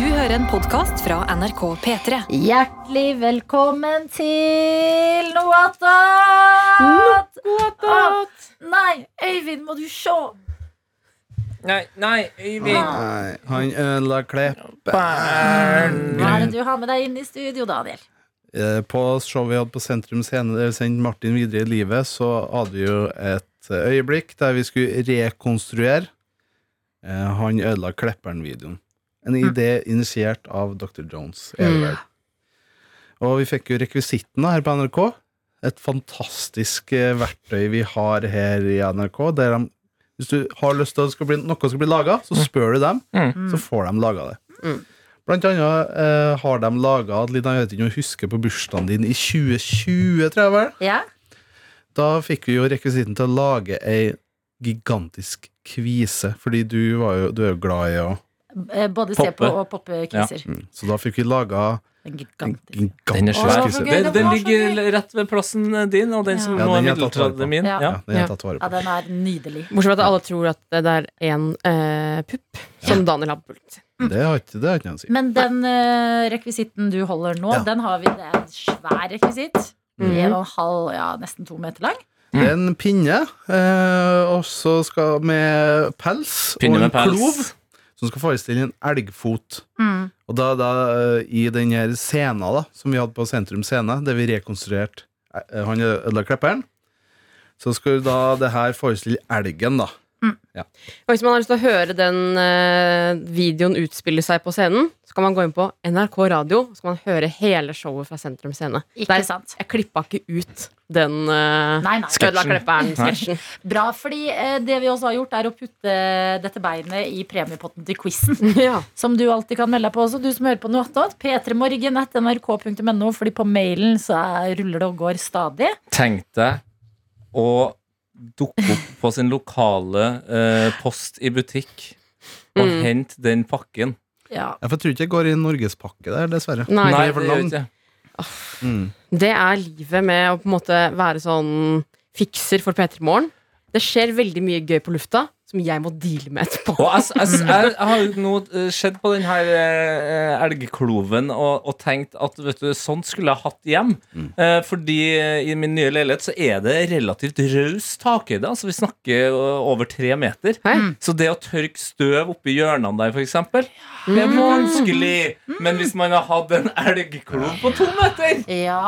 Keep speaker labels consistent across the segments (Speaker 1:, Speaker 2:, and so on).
Speaker 1: Du hører en podkast fra NRK P3.
Speaker 2: Hjertelig velkommen til noe attåt! Ah, nei, Øyvind, må du se!
Speaker 3: Nei, nei, Øyvind.
Speaker 4: Nei, han ødela klepperen.
Speaker 2: Hva er det du har med deg inn i studio, Daniel?
Speaker 4: Eh, På showet vi hadde på Sentrum Scene, der vi sendte Martin videre i livet, så hadde vi jo et øyeblikk der vi skulle rekonstruere eh, Han ødela klepperen-videoen. En idé initiert av Dr. Jones. Mm. Og vi fikk jo rekvisitten her på NRK. Et fantastisk eh, verktøy vi har her i NRK. Der de, hvis du har lyst til at bli, noe skal bli laga, så spør du dem, så får de laga det. Blant annet eh, har de laga Jeg vet ikke om du husker på bursdagen din i 2020, tror jeg vel.
Speaker 2: Ja?
Speaker 4: Da fikk vi jo rekvisitten til å lage ei gigantisk kvise, fordi du, var jo, du er jo glad i å
Speaker 2: Både se på og poppe kviser.
Speaker 4: mm. Så da fikk vi laga
Speaker 2: En gigantisk.
Speaker 4: gigantisk
Speaker 3: Den er. Den, den ligger rett ved plassen din, og den som
Speaker 4: Ja,
Speaker 3: nå er
Speaker 4: den jeg har tatt vare på.
Speaker 3: middeltradde min.
Speaker 2: Ja.
Speaker 3: Ja.
Speaker 4: Ja, den tatt vare
Speaker 2: Ja, den er nydelig.
Speaker 5: Bortsett fra at alle tror at det er en uh, pupp som Daniel har pult. Mm.
Speaker 4: Det har ikke det har ikke jeg å si.
Speaker 2: Men den uh, rekvisitten du holder nå,
Speaker 4: Ja.
Speaker 2: den har vi. Det er en svær rekvisitt.
Speaker 5: Mm.
Speaker 2: En og en halv, ja, nesten to meter lang.
Speaker 4: Det er en pinne, eh, og så skal med pels
Speaker 3: Pinne
Speaker 4: og en
Speaker 3: med pels.
Speaker 4: klov, som skal forestille en elgfot.
Speaker 2: Mm.
Speaker 4: Og da, da eh, i den her scenen da, som vi hadde på Sentrum Scene, der vi rekonstruerte eh, han ødela klepperen, så skal da det her forestille elgen, da.
Speaker 5: Og hvis man har lyst til å høre den eh, videoen utspille seg på scenen, så kan man gå inn på NRK Radio så kan man høre hele showet fra Sentrum Scene.
Speaker 2: Ikke
Speaker 5: Der-
Speaker 2: sant?
Speaker 5: Jeg klippa ikke ut den uh,
Speaker 2: Nei, nei.
Speaker 5: Skødla Klepperen-sketsjen.
Speaker 2: Bra, fordi eh, det vi også har gjort, er å putte dette beinet i premiepotten til quizen.
Speaker 5: ja.
Speaker 2: Som du alltid kan melde deg på også, du som hører på noe attåt. p3morgen.nrk.no, fordi på mailen så er, ruller det og går stadig.
Speaker 3: Tenk deg å dukke opp på sin lokale eh, post i butikk og
Speaker 5: Mm.
Speaker 3: hente den pakken.
Speaker 2: Ja.
Speaker 4: Jeg tror ikke jeg går i Norgespakke der, dessverre.
Speaker 5: Nei,
Speaker 3: Nei,
Speaker 4: det for
Speaker 3: det gjør
Speaker 4: lang.
Speaker 3: ikke.
Speaker 4: Mm.
Speaker 5: Det er livet med å på en måte være sånn fikser for P3 Morgen. Det skjer veldig mye gøy på lufta som jeg må deale med etterpå.
Speaker 3: Og jeg, jeg, jeg, jeg har jo nå eh, sett på den her eh, elgkloven og, og tenkt at vet du, sånt skulle jeg hatt hjem. Eh, fordi eh, i min nye leilighet så er det relativt raus takhøyde. Altså vi snakker eh, over tre meter.
Speaker 5: Hæ?
Speaker 3: Så det å tørke støv oppi hjørnene der, for eksempel, det er vanskelig. Men hvis man har hatt en elgklov på to meter
Speaker 2: ja,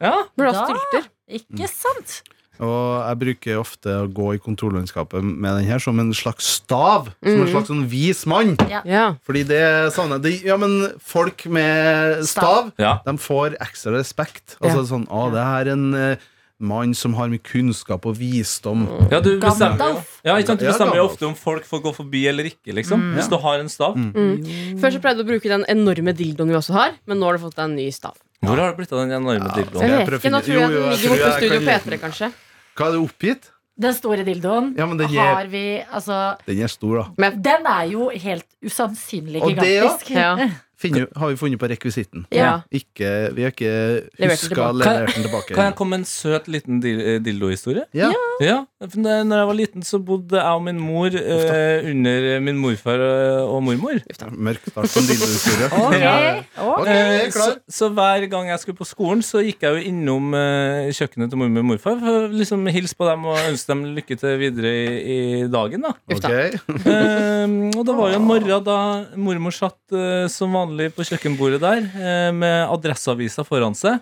Speaker 3: ja.
Speaker 2: Da-
Speaker 5: stylter.
Speaker 2: ikke sant?
Speaker 4: Og jeg bruker ofte å gå i kontorlandskapet med den her som en slags stav. Som en
Speaker 5: Mm.
Speaker 4: slags sånn vis mann.
Speaker 5: Ja.
Speaker 4: Fordi det savner jeg. Ja, men folk med stav,
Speaker 3: Ja.
Speaker 4: de får ekstra respekt. Altså sånn Å, det her er en eh, mann som har mye kunnskap og visdom.
Speaker 3: Ja, du bestemmer, ja, ikke sant? du bestemmer jo ofte om folk får gå forbi eller ikke, liksom. Hvis du har en stav.
Speaker 5: Før så pleide du å bruke den enorme dildoen vi også har, men nå har du fått deg en ny stav.
Speaker 3: Hvor har det blitt av den enorme
Speaker 4: Ja.
Speaker 3: dildoen?
Speaker 5: Jeg vet ikke, Nå tror jeg den ligger borte på Studio
Speaker 4: kan-
Speaker 5: P3, kanskje.
Speaker 4: Hva er det oppgitt?
Speaker 2: Den store dildoen
Speaker 4: Ja, men den er,
Speaker 2: har vi Altså,
Speaker 4: den er stor, da.
Speaker 2: den er jo helt usannsynlig gigantisk.
Speaker 4: Og det.
Speaker 5: Ja.
Speaker 4: Finner, har vi funnet på rekvisitten.
Speaker 5: Ja.
Speaker 4: Ikke, vi har ikke huska levert den tilbake.
Speaker 3: Kan jeg komme med en søt liten eh, dildohistorie?
Speaker 4: Ja.
Speaker 3: Ja, når jeg var liten, så bodde jeg og min mor eh, under min morfar eh, og mormor.
Speaker 4: Mørk start på en dildohistorie.
Speaker 2: okay.
Speaker 3: Ja.
Speaker 2: ok.
Speaker 4: Ok, jeg
Speaker 3: Eh,
Speaker 4: er
Speaker 3: så, så hver gang jeg skulle på skolen, så gikk jeg jo innom eh, kjøkkenet til mormor og morfar for å liksom hilse på dem og ønske dem lykke til videre i, i dagen. da
Speaker 4: okay.
Speaker 3: Eh, og det var jo en morgen da mormor satt eh, som vanlig på kjøkkenbordet der eh, med Adresseavisa foran seg.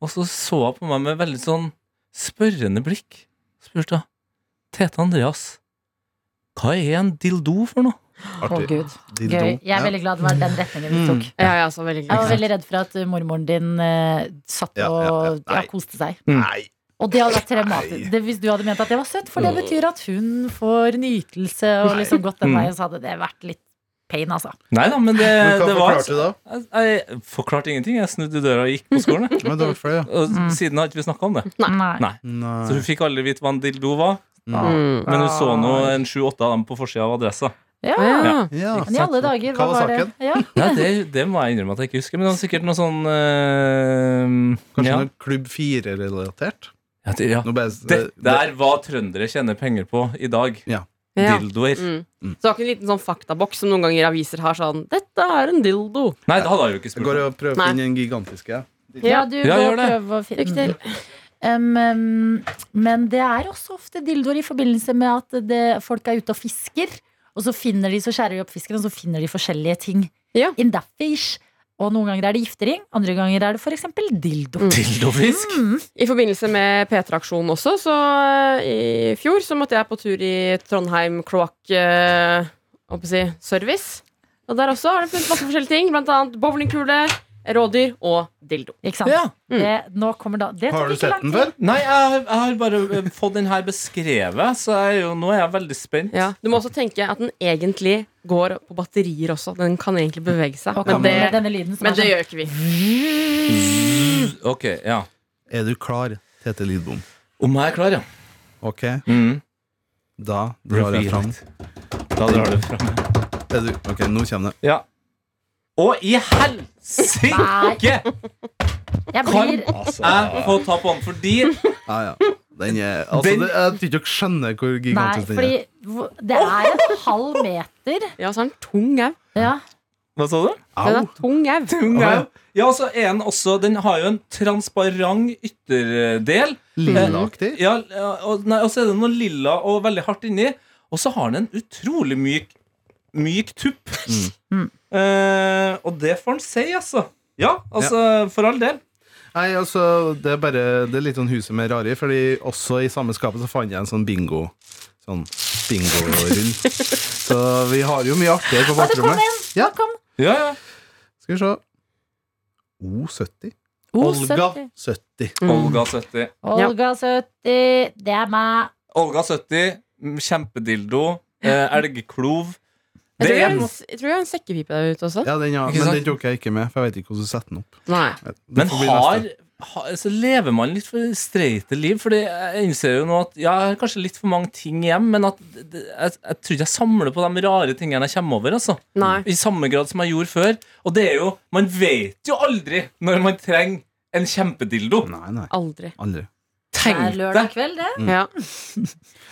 Speaker 3: Og så så hun på meg med veldig sånn spørrende blikk. Spurte hun Tete Andreas, hva er en dildo for noe?
Speaker 4: Artig.
Speaker 2: Gud. Gøy. Jeg er veldig glad det var den retningen vi
Speaker 4: Mm.
Speaker 2: tok.
Speaker 5: Ja, jeg er også veldig
Speaker 2: Jeg var veldig redd for at uh, mormoren din uh, satt
Speaker 4: Ja,
Speaker 2: og
Speaker 4: ja, ja.
Speaker 2: ja, koste seg.
Speaker 4: Nei.
Speaker 2: Og det hadde vært traumatisk det, hvis du hadde ment at det var søtt, for det betyr at hun får nytelse og liksom gått den
Speaker 3: Mm.
Speaker 2: veien, så hadde det vært litt pain, altså.
Speaker 3: Nei da, men det,
Speaker 4: Men hva
Speaker 3: det var
Speaker 4: forklarte du da?
Speaker 3: jeg, jeg forklarte ingenting. Jeg snudde døra og gikk på skolen.
Speaker 4: Men det var for det, ja.
Speaker 3: Og
Speaker 2: Mm.
Speaker 3: siden har ikke vi snakka om det.
Speaker 5: Nei.
Speaker 3: Nei. Så hun fikk aldri vite hva en dildo var.
Speaker 5: Mm.
Speaker 3: Men hun så nå en sju-åtte av dem på forsida av adressa.
Speaker 2: Ja.
Speaker 5: Ja.
Speaker 4: Ja.
Speaker 2: Men i alle dager,
Speaker 4: Hva var
Speaker 2: det?
Speaker 4: saken?
Speaker 2: Ja.
Speaker 3: Ja, det, det må jeg innrømme at jeg ikke husker. Men det var sikkert noe sånn øh,
Speaker 4: Kanskje
Speaker 3: ja.
Speaker 4: noe Klubb 4-relatert?
Speaker 3: Ja, det, ja. Det der hva trøndere tjener penger på i dag.
Speaker 5: Ja. Ja.
Speaker 3: dildoer.
Speaker 5: Mm.
Speaker 4: Mm.
Speaker 5: Så det var ikke en liten sånn faktaboks som noen ganger aviser har sånn 'Dette er en dildo'.
Speaker 3: Nei, det hadde jeg jo ikke
Speaker 4: Jeg går og prøver å finne den gigantiske.
Speaker 2: Ja, du
Speaker 3: Ja, går og
Speaker 2: prøver å finne
Speaker 5: Lykke til.
Speaker 2: Um, um, men det er også ofte dildoer i forbindelse med at det, folk er ute og fisker. Og så finner de, så skjærer de opp fisken, og så finner de forskjellige ting.
Speaker 5: Ja.
Speaker 2: In that fish. Og noen ganger er det giftering, andre ganger er det f.eks. dildo.
Speaker 5: Mm.
Speaker 3: Dildofisk?
Speaker 2: Mm.
Speaker 5: I forbindelse med P3-aksjonen også, så eh, i fjor så måtte jeg på tur i Trondheim kloakk eh, hva skal jeg si, service. Og der også har det funnet masse forskjellige ting, blant annet bowlingkule, rådyr og dildo.
Speaker 2: Ikke sant?
Speaker 3: Ja.
Speaker 2: Det, nå kommer da, det
Speaker 4: Har du
Speaker 2: ikke
Speaker 4: sett den før?
Speaker 3: Nei, jeg, har- jeg har bare eh, fått den her beskrevet, så jeg jo, nå er jeg veldig spent.
Speaker 5: Ja, du må også tenke at den egentlig går på batterier også. Den kan egentlig bevege seg.
Speaker 2: Okay,
Speaker 5: Men det,
Speaker 2: denne lyden som
Speaker 5: men
Speaker 2: er
Speaker 5: det
Speaker 2: sånn
Speaker 5: gjør ikke vi.
Speaker 3: Ok, ja.
Speaker 4: Er du klar, Tete Lidbom?
Speaker 3: Om jeg er klar, ja.
Speaker 4: Ok,
Speaker 3: Mm.
Speaker 4: da drar jeg fram.
Speaker 3: Da drar du fram.
Speaker 4: Er du, ok, nå kommer det.
Speaker 3: Ja. Og i helsike!
Speaker 2: Jeg
Speaker 3: Kan
Speaker 2: blir
Speaker 4: Altså,
Speaker 3: jeg få ta på den, fordi
Speaker 4: ja, ja. Den er, altså,
Speaker 3: Den-
Speaker 4: det, jeg tror ikke dere skjønner hvor
Speaker 2: Nei,
Speaker 4: gigantisk den
Speaker 2: fordi
Speaker 4: er.
Speaker 2: hvor- det er en halv meter.
Speaker 5: Ja, så er den tung au.
Speaker 2: Ja.
Speaker 3: Hva sa du?
Speaker 5: Den
Speaker 4: Au!
Speaker 5: er tung au.
Speaker 3: Tung
Speaker 4: ja.
Speaker 3: au. Ja, så er den også Den har jo en transparent ytterdel.
Speaker 4: Lillaaktig.
Speaker 3: Ja, og, nei, og så er det noe lilla og veldig hardt inni. Og så har den en utrolig myk Myk tupp.
Speaker 2: Mm.
Speaker 3: Eh, og det får han si, altså. Ja, altså, for all del.
Speaker 4: Nei, altså, det er bare Det er litt sånn huset med rare Fordi også i samme skapet så fant jeg en sånn bingo Sånn bingo-rull. så vi har jo mye artigere på bakrommet.
Speaker 2: en!
Speaker 4: Ja.
Speaker 2: Kom
Speaker 3: Ja, ja.
Speaker 4: Skal vi se. O70. Olga
Speaker 2: 70.
Speaker 4: 70.
Speaker 5: Mm.
Speaker 3: Olga 70.
Speaker 2: Olga 70. Det er meg.
Speaker 3: Olga 70, mm, kjempedildo, eh, elgklov.
Speaker 5: Jeg tror jeg,
Speaker 3: er
Speaker 5: har en- jeg tror jeg har en sekkepipe der ute også.
Speaker 4: Ja, den, ja.
Speaker 3: Ikke
Speaker 4: Men
Speaker 3: sant?
Speaker 4: den tok jeg ikke med, for jeg vet ikke hvordan du setter den opp.
Speaker 5: Nei.
Speaker 4: Det
Speaker 3: Men
Speaker 4: får bli
Speaker 3: har,
Speaker 4: neste.
Speaker 3: har så lever man litt for streite liv? Fordi jeg innser jo nå at ja, jeg har kanskje litt for mange ting hjem, men at det- det- jeg, jeg tror ikke jeg samler på de rare tingene jeg kommer over. altså
Speaker 5: Nei.
Speaker 3: I samme grad som jeg gjorde før. Og det er jo Man vet jo aldri når man trenger en kjempedildo.
Speaker 4: Nei, nei.
Speaker 5: Aldri.
Speaker 4: Aldri.
Speaker 2: Det er lørdag kveld, det.
Speaker 5: Ja.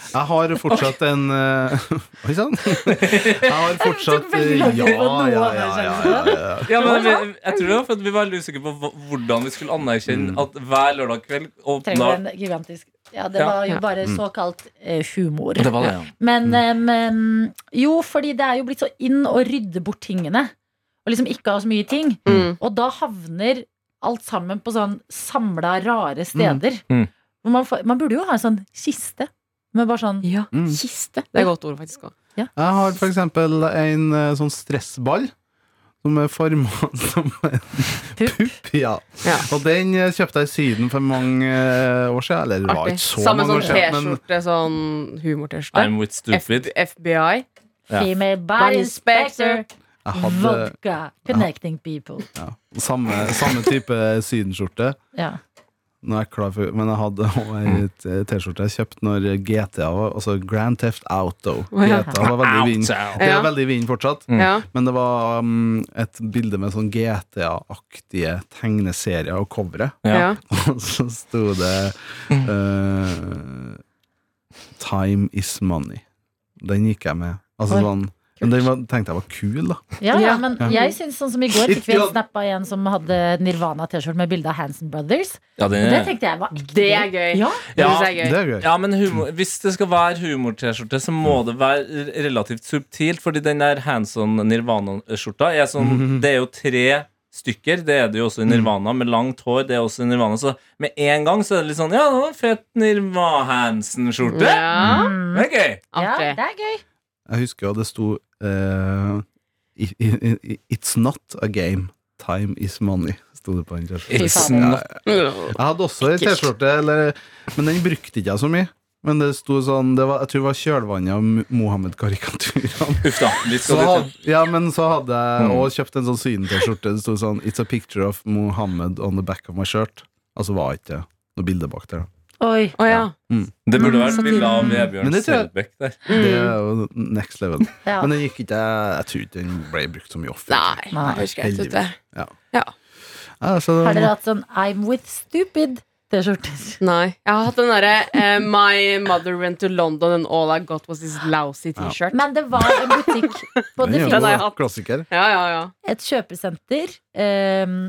Speaker 4: Jeg har fortsatt en eh, Oi sann. Jeg har fortsatt
Speaker 2: tid
Speaker 4: Ja, ja, ja, ja, ja, ja.
Speaker 3: Ja, men jeg tror det var for at vi var veldig usikre på hvordan vi skulle anerkjenne
Speaker 4: Mm.
Speaker 3: at hver lørdag kveld åpna
Speaker 2: en gigantisk Ja, det
Speaker 3: Ja.
Speaker 2: var jo
Speaker 5: Ja.
Speaker 2: bare
Speaker 4: Mm.
Speaker 2: såkalt eh, humor.
Speaker 3: Det var det, ja.
Speaker 2: Men jo, fordi det er jo blitt så inn å rydde bort tingene. Og liksom ikke ha så mye ting.
Speaker 5: Mm.
Speaker 2: Og da havner alt sammen på sånn samla, rare steder.
Speaker 3: Mm.
Speaker 2: Hvor Man, får, man burde jo ha en sånn kiste. Med bare sånn
Speaker 5: ja.
Speaker 4: Mm.
Speaker 5: Kiste. Det er et godt ord, faktisk. også.
Speaker 4: Jeg har for eksempel en eh, sånn stressball som er forma som en pupp. Ja.
Speaker 5: Ja.
Speaker 4: Og den eh, kjøpte jeg i Syden for mange eh, år siden. Eller det var
Speaker 5: Artig.
Speaker 4: ikke så
Speaker 5: Samme
Speaker 4: mange
Speaker 5: sånn
Speaker 4: år siden. Samme sånn
Speaker 5: T-skjorte, sånn humor-T-skjorte.
Speaker 3: I'm with stupid.
Speaker 5: F- FBI.
Speaker 3: Ja.
Speaker 2: Female
Speaker 5: Body
Speaker 2: inspector,
Speaker 4: hadde
Speaker 2: vodka, connecting people.
Speaker 4: ja, samme, samme type sydenskjorte.
Speaker 2: Ja.
Speaker 4: Nå er jeg klar for Men jeg hadde også ei t- T-skjorte jeg kjøpte når GTA var Altså Grand Theft Auto. GTA var veldig i Det er veldig i fortsatt.
Speaker 3: Mm.
Speaker 4: Men det var um, et bilde med sånn GTA-aktige tegneserier og covere. Og så sto det uh, Time is money. Den gikk jeg med. Altså sånn Men den var, tenkte jeg var kul, da.
Speaker 2: Ja, ja,
Speaker 5: Ja.
Speaker 2: men jeg synes sånn som i går fikk vi en snap av en som hadde Nirvana-T-skjorte med bilde av Hanson Brothers.
Speaker 3: Ja, det,
Speaker 2: det tenkte jeg var ekte
Speaker 5: Det er gøy.
Speaker 2: Ja,
Speaker 3: Ja,
Speaker 5: det, er gøy.
Speaker 4: Det er gøy.
Speaker 3: Ja, men humor, Hvis det skal være humor-T-skjorte, så må det være relativt subtilt. Fordi den der Hanson Nirvana-skjorta er sånn Det er jo tre stykker. Det er det jo også i Nirvana, med langt hår. Det er også i Nirvana Så med en gang så er det litt sånn Ja, det var en fet Nirvana-Hansen-skjorte.
Speaker 5: Ja.
Speaker 2: Mm.
Speaker 3: Det er gøy.
Speaker 2: ja, det er gøy.
Speaker 4: Jeg husker det sto eh, i- It's not a game. Time is money. Sto det på den
Speaker 3: not
Speaker 4: Jeg hadde også en T-skjorte, men den brukte ikke jeg så mye. Men det sto sånn det var, Jeg tror det var kjølvannet av Mohammed-karikaturene.
Speaker 3: Uff da. Vi
Speaker 4: Så
Speaker 3: skal dit.
Speaker 4: had, ja, men så hadde jeg
Speaker 3: òg
Speaker 4: også kjøpt en sånn Syden-T-skjorte. Det sto sånn It's a picture of Mohammed on the back of my shirt. Altså var ikke noe bilde bak der.
Speaker 2: Oi.
Speaker 5: Oh, ja.
Speaker 3: Det burde vært bilde av Vebjørn
Speaker 4: det
Speaker 3: Selbekk der.
Speaker 5: Mm.
Speaker 4: Det er jo next level.
Speaker 2: Ja.
Speaker 4: Men den gikk ikke Jeg tror ikke den ble brukt så mye ofte.
Speaker 5: Nei, det høres greit ut, det.
Speaker 4: Ja, så,
Speaker 2: Har dere hatt sånn I'm with stupid? T-skjorter.
Speaker 5: Nei. Jeg har hatt den derre uh, My mother went to London and all I got was this lousy T-shirt.
Speaker 2: Men det var en butikk på Det
Speaker 4: er klassiker.
Speaker 5: Ja, ja, ja.
Speaker 2: et kjøpesenter um,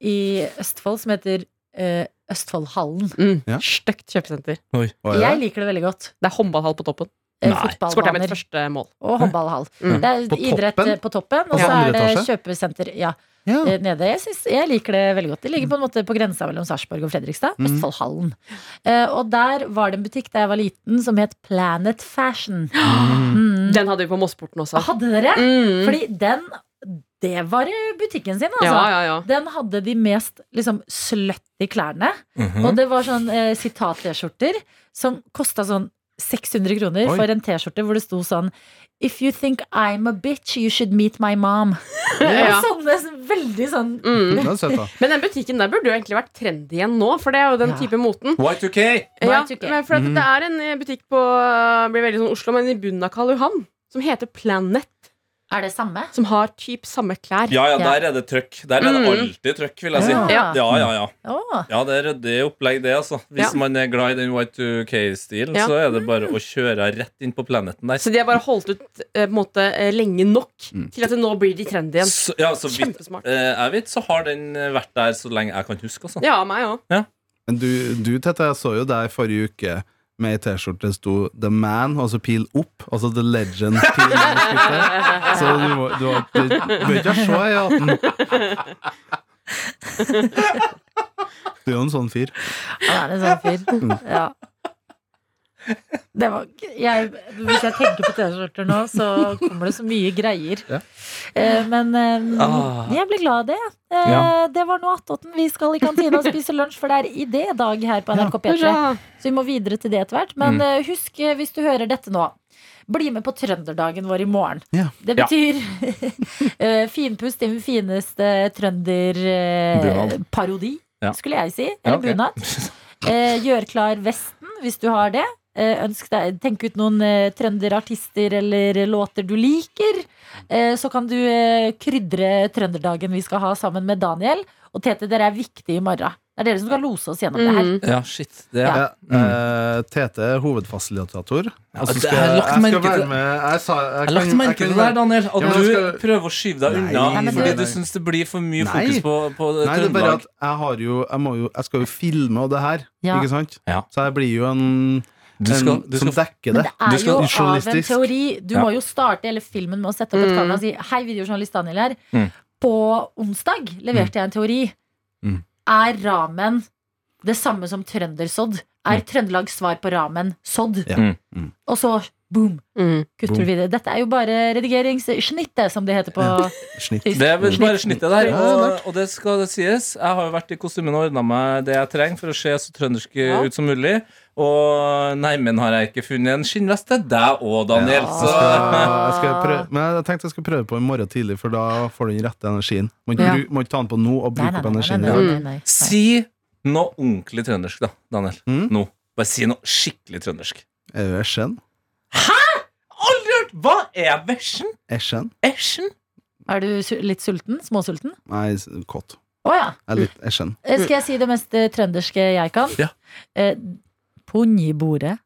Speaker 2: i Østfold som heter eh, Østfoldhallen.
Speaker 5: Mm.
Speaker 4: Ja.
Speaker 5: Stygt kjøpesenter.
Speaker 4: Oi. er
Speaker 2: Jeg liker det veldig godt.
Speaker 5: Det er håndballhall på toppen.
Speaker 2: Eh,
Speaker 3: Nei.
Speaker 5: Skårte jeg mitt første mål.
Speaker 2: og håndballhall.
Speaker 5: Mm.
Speaker 2: Det er
Speaker 4: På
Speaker 2: idrett
Speaker 4: toppen?
Speaker 2: eh, på toppen, og så er det kjøpesenter ja,
Speaker 4: Ja.
Speaker 2: nede. Jeg, synes, jeg liker det veldig godt. Det ligger på en måte på grensa mellom Sarpsborg og Fredrikstad.
Speaker 4: Mm.
Speaker 2: Østfoldhallen. Uh, og der var det en butikk da jeg var liten som het Planet Fashion. Mm.
Speaker 5: Den hadde vi på Mossporten også.
Speaker 2: Hadde dere?
Speaker 5: Mm.
Speaker 2: Fordi den Det var butikken sin, altså.
Speaker 5: Ja, ja, ja.
Speaker 2: Den hadde de mest liksom slutty klærne.
Speaker 3: Mhm.
Speaker 2: Og det var sånn eh, sitat-T-skjorter som kosta sånn 600 kroner
Speaker 4: Oi.
Speaker 2: for en T-skjorte hvor det sto sånn If you think I'm a bitch, you should meet my mom.
Speaker 5: Ja.
Speaker 2: Sånne sånn, veldig sånn
Speaker 5: Mm. Men den butikken der burde jo egentlig vært trendy igjen nå, for det er jo den
Speaker 2: Ja.
Speaker 5: type moten.
Speaker 3: Y2K!
Speaker 5: Ja,
Speaker 2: Y2K.
Speaker 5: for at
Speaker 4: Mhm.
Speaker 5: Det er en eh, butikk på blir veldig sånn Oslo, men i bunnen av Karl Johan, som heter Planet,
Speaker 2: Er det samme?
Speaker 5: som har typ samme klær.
Speaker 3: Ja, ja,
Speaker 2: Ja.
Speaker 3: der er det trøkk. Der er det
Speaker 5: Mm.
Speaker 3: alltid trøkk, vil jeg si.
Speaker 4: Ja.
Speaker 5: Ja.
Speaker 3: Ja, ja, ja. Ja, det er ryddig opplegg, det, altså. Hvis
Speaker 5: Ja.
Speaker 3: man er glad i den Y2K-stilen,
Speaker 5: Ja.
Speaker 3: så er det bare å kjøre rett inn på planeten der.
Speaker 5: Så de har bare holdt ut eh, på en måte eh, lenge nok
Speaker 4: Mm.
Speaker 5: til at det nå blir de trendy igjen.
Speaker 3: Så, ja, så vidt
Speaker 5: Kjempesmart.
Speaker 3: eh, jeg vet, så har den vært der så lenge jeg kan huske, altså.
Speaker 5: Ja, meg òg.
Speaker 4: Men du, du Tete, jeg så jo deg forrige uke med ei T-skjorte sto The Man, altså pil opp. Altså The Legend. Pil så du må du, har- du, bør ikke se i hatten. Du er jo en sånn fyr.
Speaker 2: han er en sånn fyr. Ja. Det var, jeg, hvis jeg tenker på T-skjorter nå, så kommer det så mye greier.
Speaker 4: Ja.
Speaker 2: Eh, men eh,
Speaker 3: Ah.
Speaker 2: jeg ble glad av det. Eh,
Speaker 3: Ja.
Speaker 2: Det var nå attåtten vi skal i kantina og spise lunsj, for det er idédag her på NRK P3.
Speaker 5: Hurra.
Speaker 2: Så vi må videre til det etter hvert. Men
Speaker 3: Mm.
Speaker 2: eh, husk, eh, hvis du hører dette nå, bli med på trønderdagen vår i morgen.
Speaker 4: Ja.
Speaker 2: Det betyr ja. finpust, den fineste trønderparodi,
Speaker 3: Ja.
Speaker 2: skulle jeg si.
Speaker 3: Ja,
Speaker 2: Eller bunad. Eh, gjør klar vesten hvis du har det. Eh, ønsk deg, tenk ut noen eh, trønderartister eller låter du liker. Eh, så kan du eh, krydre trønderdagen vi skal ha sammen med Daniel. Og Tete, dere er viktige i morgen. Det er dere som skal lose oss gjennom det her.
Speaker 5: Mm.
Speaker 3: Ja, shit. Det,
Speaker 2: Ja.
Speaker 4: Ja, eh, Tete er hovedfasilitator. Skal
Speaker 3: jeg lagt
Speaker 4: jeg skal
Speaker 3: merke til-
Speaker 4: være med Jeg sa jeg
Speaker 3: Jeg lagt merke til det der, Daniel. At
Speaker 4: Ja,
Speaker 3: du
Speaker 4: skal-
Speaker 3: prøver å skyve deg unna
Speaker 2: nei,
Speaker 3: fordi
Speaker 2: nei.
Speaker 3: du syns det blir for mye
Speaker 4: Nei.
Speaker 3: fokus på, på
Speaker 4: Nei, det er bare at jeg har jo Jeg, må jo, jeg skal jo filme og det her,
Speaker 2: Ja.
Speaker 4: ikke sant?
Speaker 3: Ja.
Speaker 4: Så jeg blir jo en,
Speaker 3: Du skal, du
Speaker 4: som
Speaker 3: skal
Speaker 4: dekker
Speaker 2: Men
Speaker 4: det.
Speaker 2: det er
Speaker 3: skal-
Speaker 2: jo av en teori. Du
Speaker 3: Ja.
Speaker 2: må jo starte hele filmen med å sette opp et
Speaker 5: Mm.
Speaker 2: kamera og si Hei, videojournalist Daniel her.
Speaker 3: Mm.
Speaker 2: På onsdag leverte jeg en teori.
Speaker 4: Mm.
Speaker 2: Er ramen det samme som trøndersodd? Er
Speaker 3: Mm.
Speaker 2: Trøndelags svar på ramen sodd?
Speaker 4: Ja.
Speaker 3: Mm.
Speaker 4: Mm.
Speaker 2: Og så boom,
Speaker 5: Mm.
Speaker 2: kutter
Speaker 4: Boom.
Speaker 2: du videre. Dette er jo bare redigeringssnittet, som det heter på
Speaker 4: Snitt.
Speaker 3: Det er vel bare snittet der.
Speaker 4: Ja,
Speaker 3: Og, og det skal det sies. Jeg har jo vært i kostymen og ordna meg det jeg trenger for å se så trøndersk
Speaker 5: Ja.
Speaker 3: ut som mulig. Og neimen har jeg ikke funnet en skinnvest til deg òg, Daniel.
Speaker 4: Ja, jeg skal, jeg skal prøve, men jeg tenkte jeg skulle prøve på i morgen tidlig, for da får du den rette energien. Må ikke,
Speaker 5: Ja.
Speaker 4: må ikke ta den på nå og bruke opp energien.
Speaker 2: nei, nei, nei, nei.
Speaker 3: si noe ordentlig trøndersk, da, Daniel.
Speaker 4: Mm?
Speaker 3: Nå. Bare si noe skikkelig trøndersk.
Speaker 4: Er Esjen?
Speaker 3: Aldri hørt! Hva er vesjen?
Speaker 4: Esjen?
Speaker 3: Eschen?
Speaker 2: Er du su- litt sulten? Småsulten?
Speaker 4: Nei, s- kåt.
Speaker 2: Å ja.
Speaker 4: Jeg er litt Eschen.
Speaker 2: Eh, Skal jeg si det mest eh, trønderske jeg kan?
Speaker 3: Ja.
Speaker 2: Eh, Punjibordet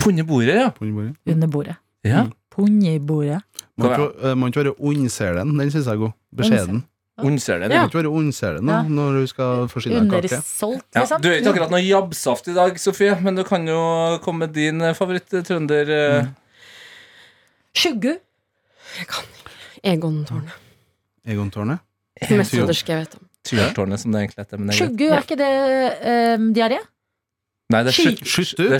Speaker 3: Punne bordet, ja.
Speaker 4: Ponybore bordet.
Speaker 2: under bordet.
Speaker 3: ja.
Speaker 2: Punjibordet.
Speaker 4: Må ikke, eh, må ikke være ondselen. Den syns jeg er god. Beskjeden.
Speaker 3: Ondser den.
Speaker 4: Må
Speaker 3: Ja.
Speaker 4: ikke være ondselen nå, når du skal forsyne deg kake.
Speaker 2: Undersolgt,
Speaker 3: Ja,
Speaker 2: liksom.
Speaker 3: du er ikke akkurat noe jabbsaft i dag, Sofie, men du kan jo komme med din eh, favoritt-trønder. eh.
Speaker 4: Mm.
Speaker 2: Sjuggu.
Speaker 5: Egon-tårnet.
Speaker 4: Egon-tårnet?
Speaker 5: Det mest trønderske jeg vet om.
Speaker 3: Tyrtårnet, som det egentlig heter. Er.
Speaker 2: Sjuggu, er ikke det um, diaré?
Speaker 3: Nei, det er
Speaker 4: Skjuttu?
Speaker 5: Ja.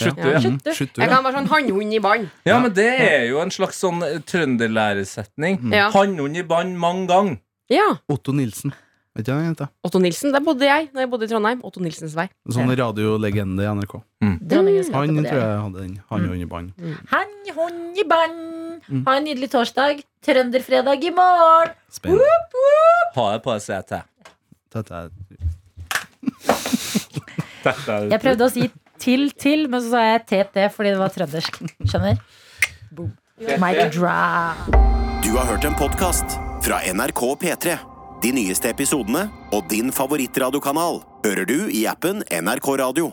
Speaker 3: ja.
Speaker 4: Mm,
Speaker 5: Jeg kan være sånn hannhund i bånd.
Speaker 3: Ja, men det er jo en slags sånn trønderlæresetning.
Speaker 4: Mm.
Speaker 5: Ja.
Speaker 3: Hannhund i bånd mange ganger.
Speaker 5: Ja.
Speaker 4: Otto Nilsen. Vet du hva?
Speaker 5: Otto Nilsen, der bodde jeg når jeg bodde i Trondheim. Otto Nilsens vei.
Speaker 4: Sånn radiolegende i NRK.
Speaker 2: Dronningens gate
Speaker 4: Han
Speaker 2: på
Speaker 4: tror jeg hadde den. Han og under Band.
Speaker 2: Han, i band.
Speaker 4: Mm.
Speaker 2: Ha en nydelig torsdag. Trønderfredag i morgen.
Speaker 4: Spennende.
Speaker 3: Ha det på seg til.
Speaker 4: Dette er
Speaker 3: Dette er
Speaker 2: Jeg prøvde å si til til, men så sa jeg TT fordi det var trøndersk. Skjønner? Boom. Mic drop.
Speaker 6: Du har hørt en podkast fra NRK P3. De nyeste episodene og din favorittradiokanal hører du i appen NRK Radio.